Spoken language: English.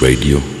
loopsradio.com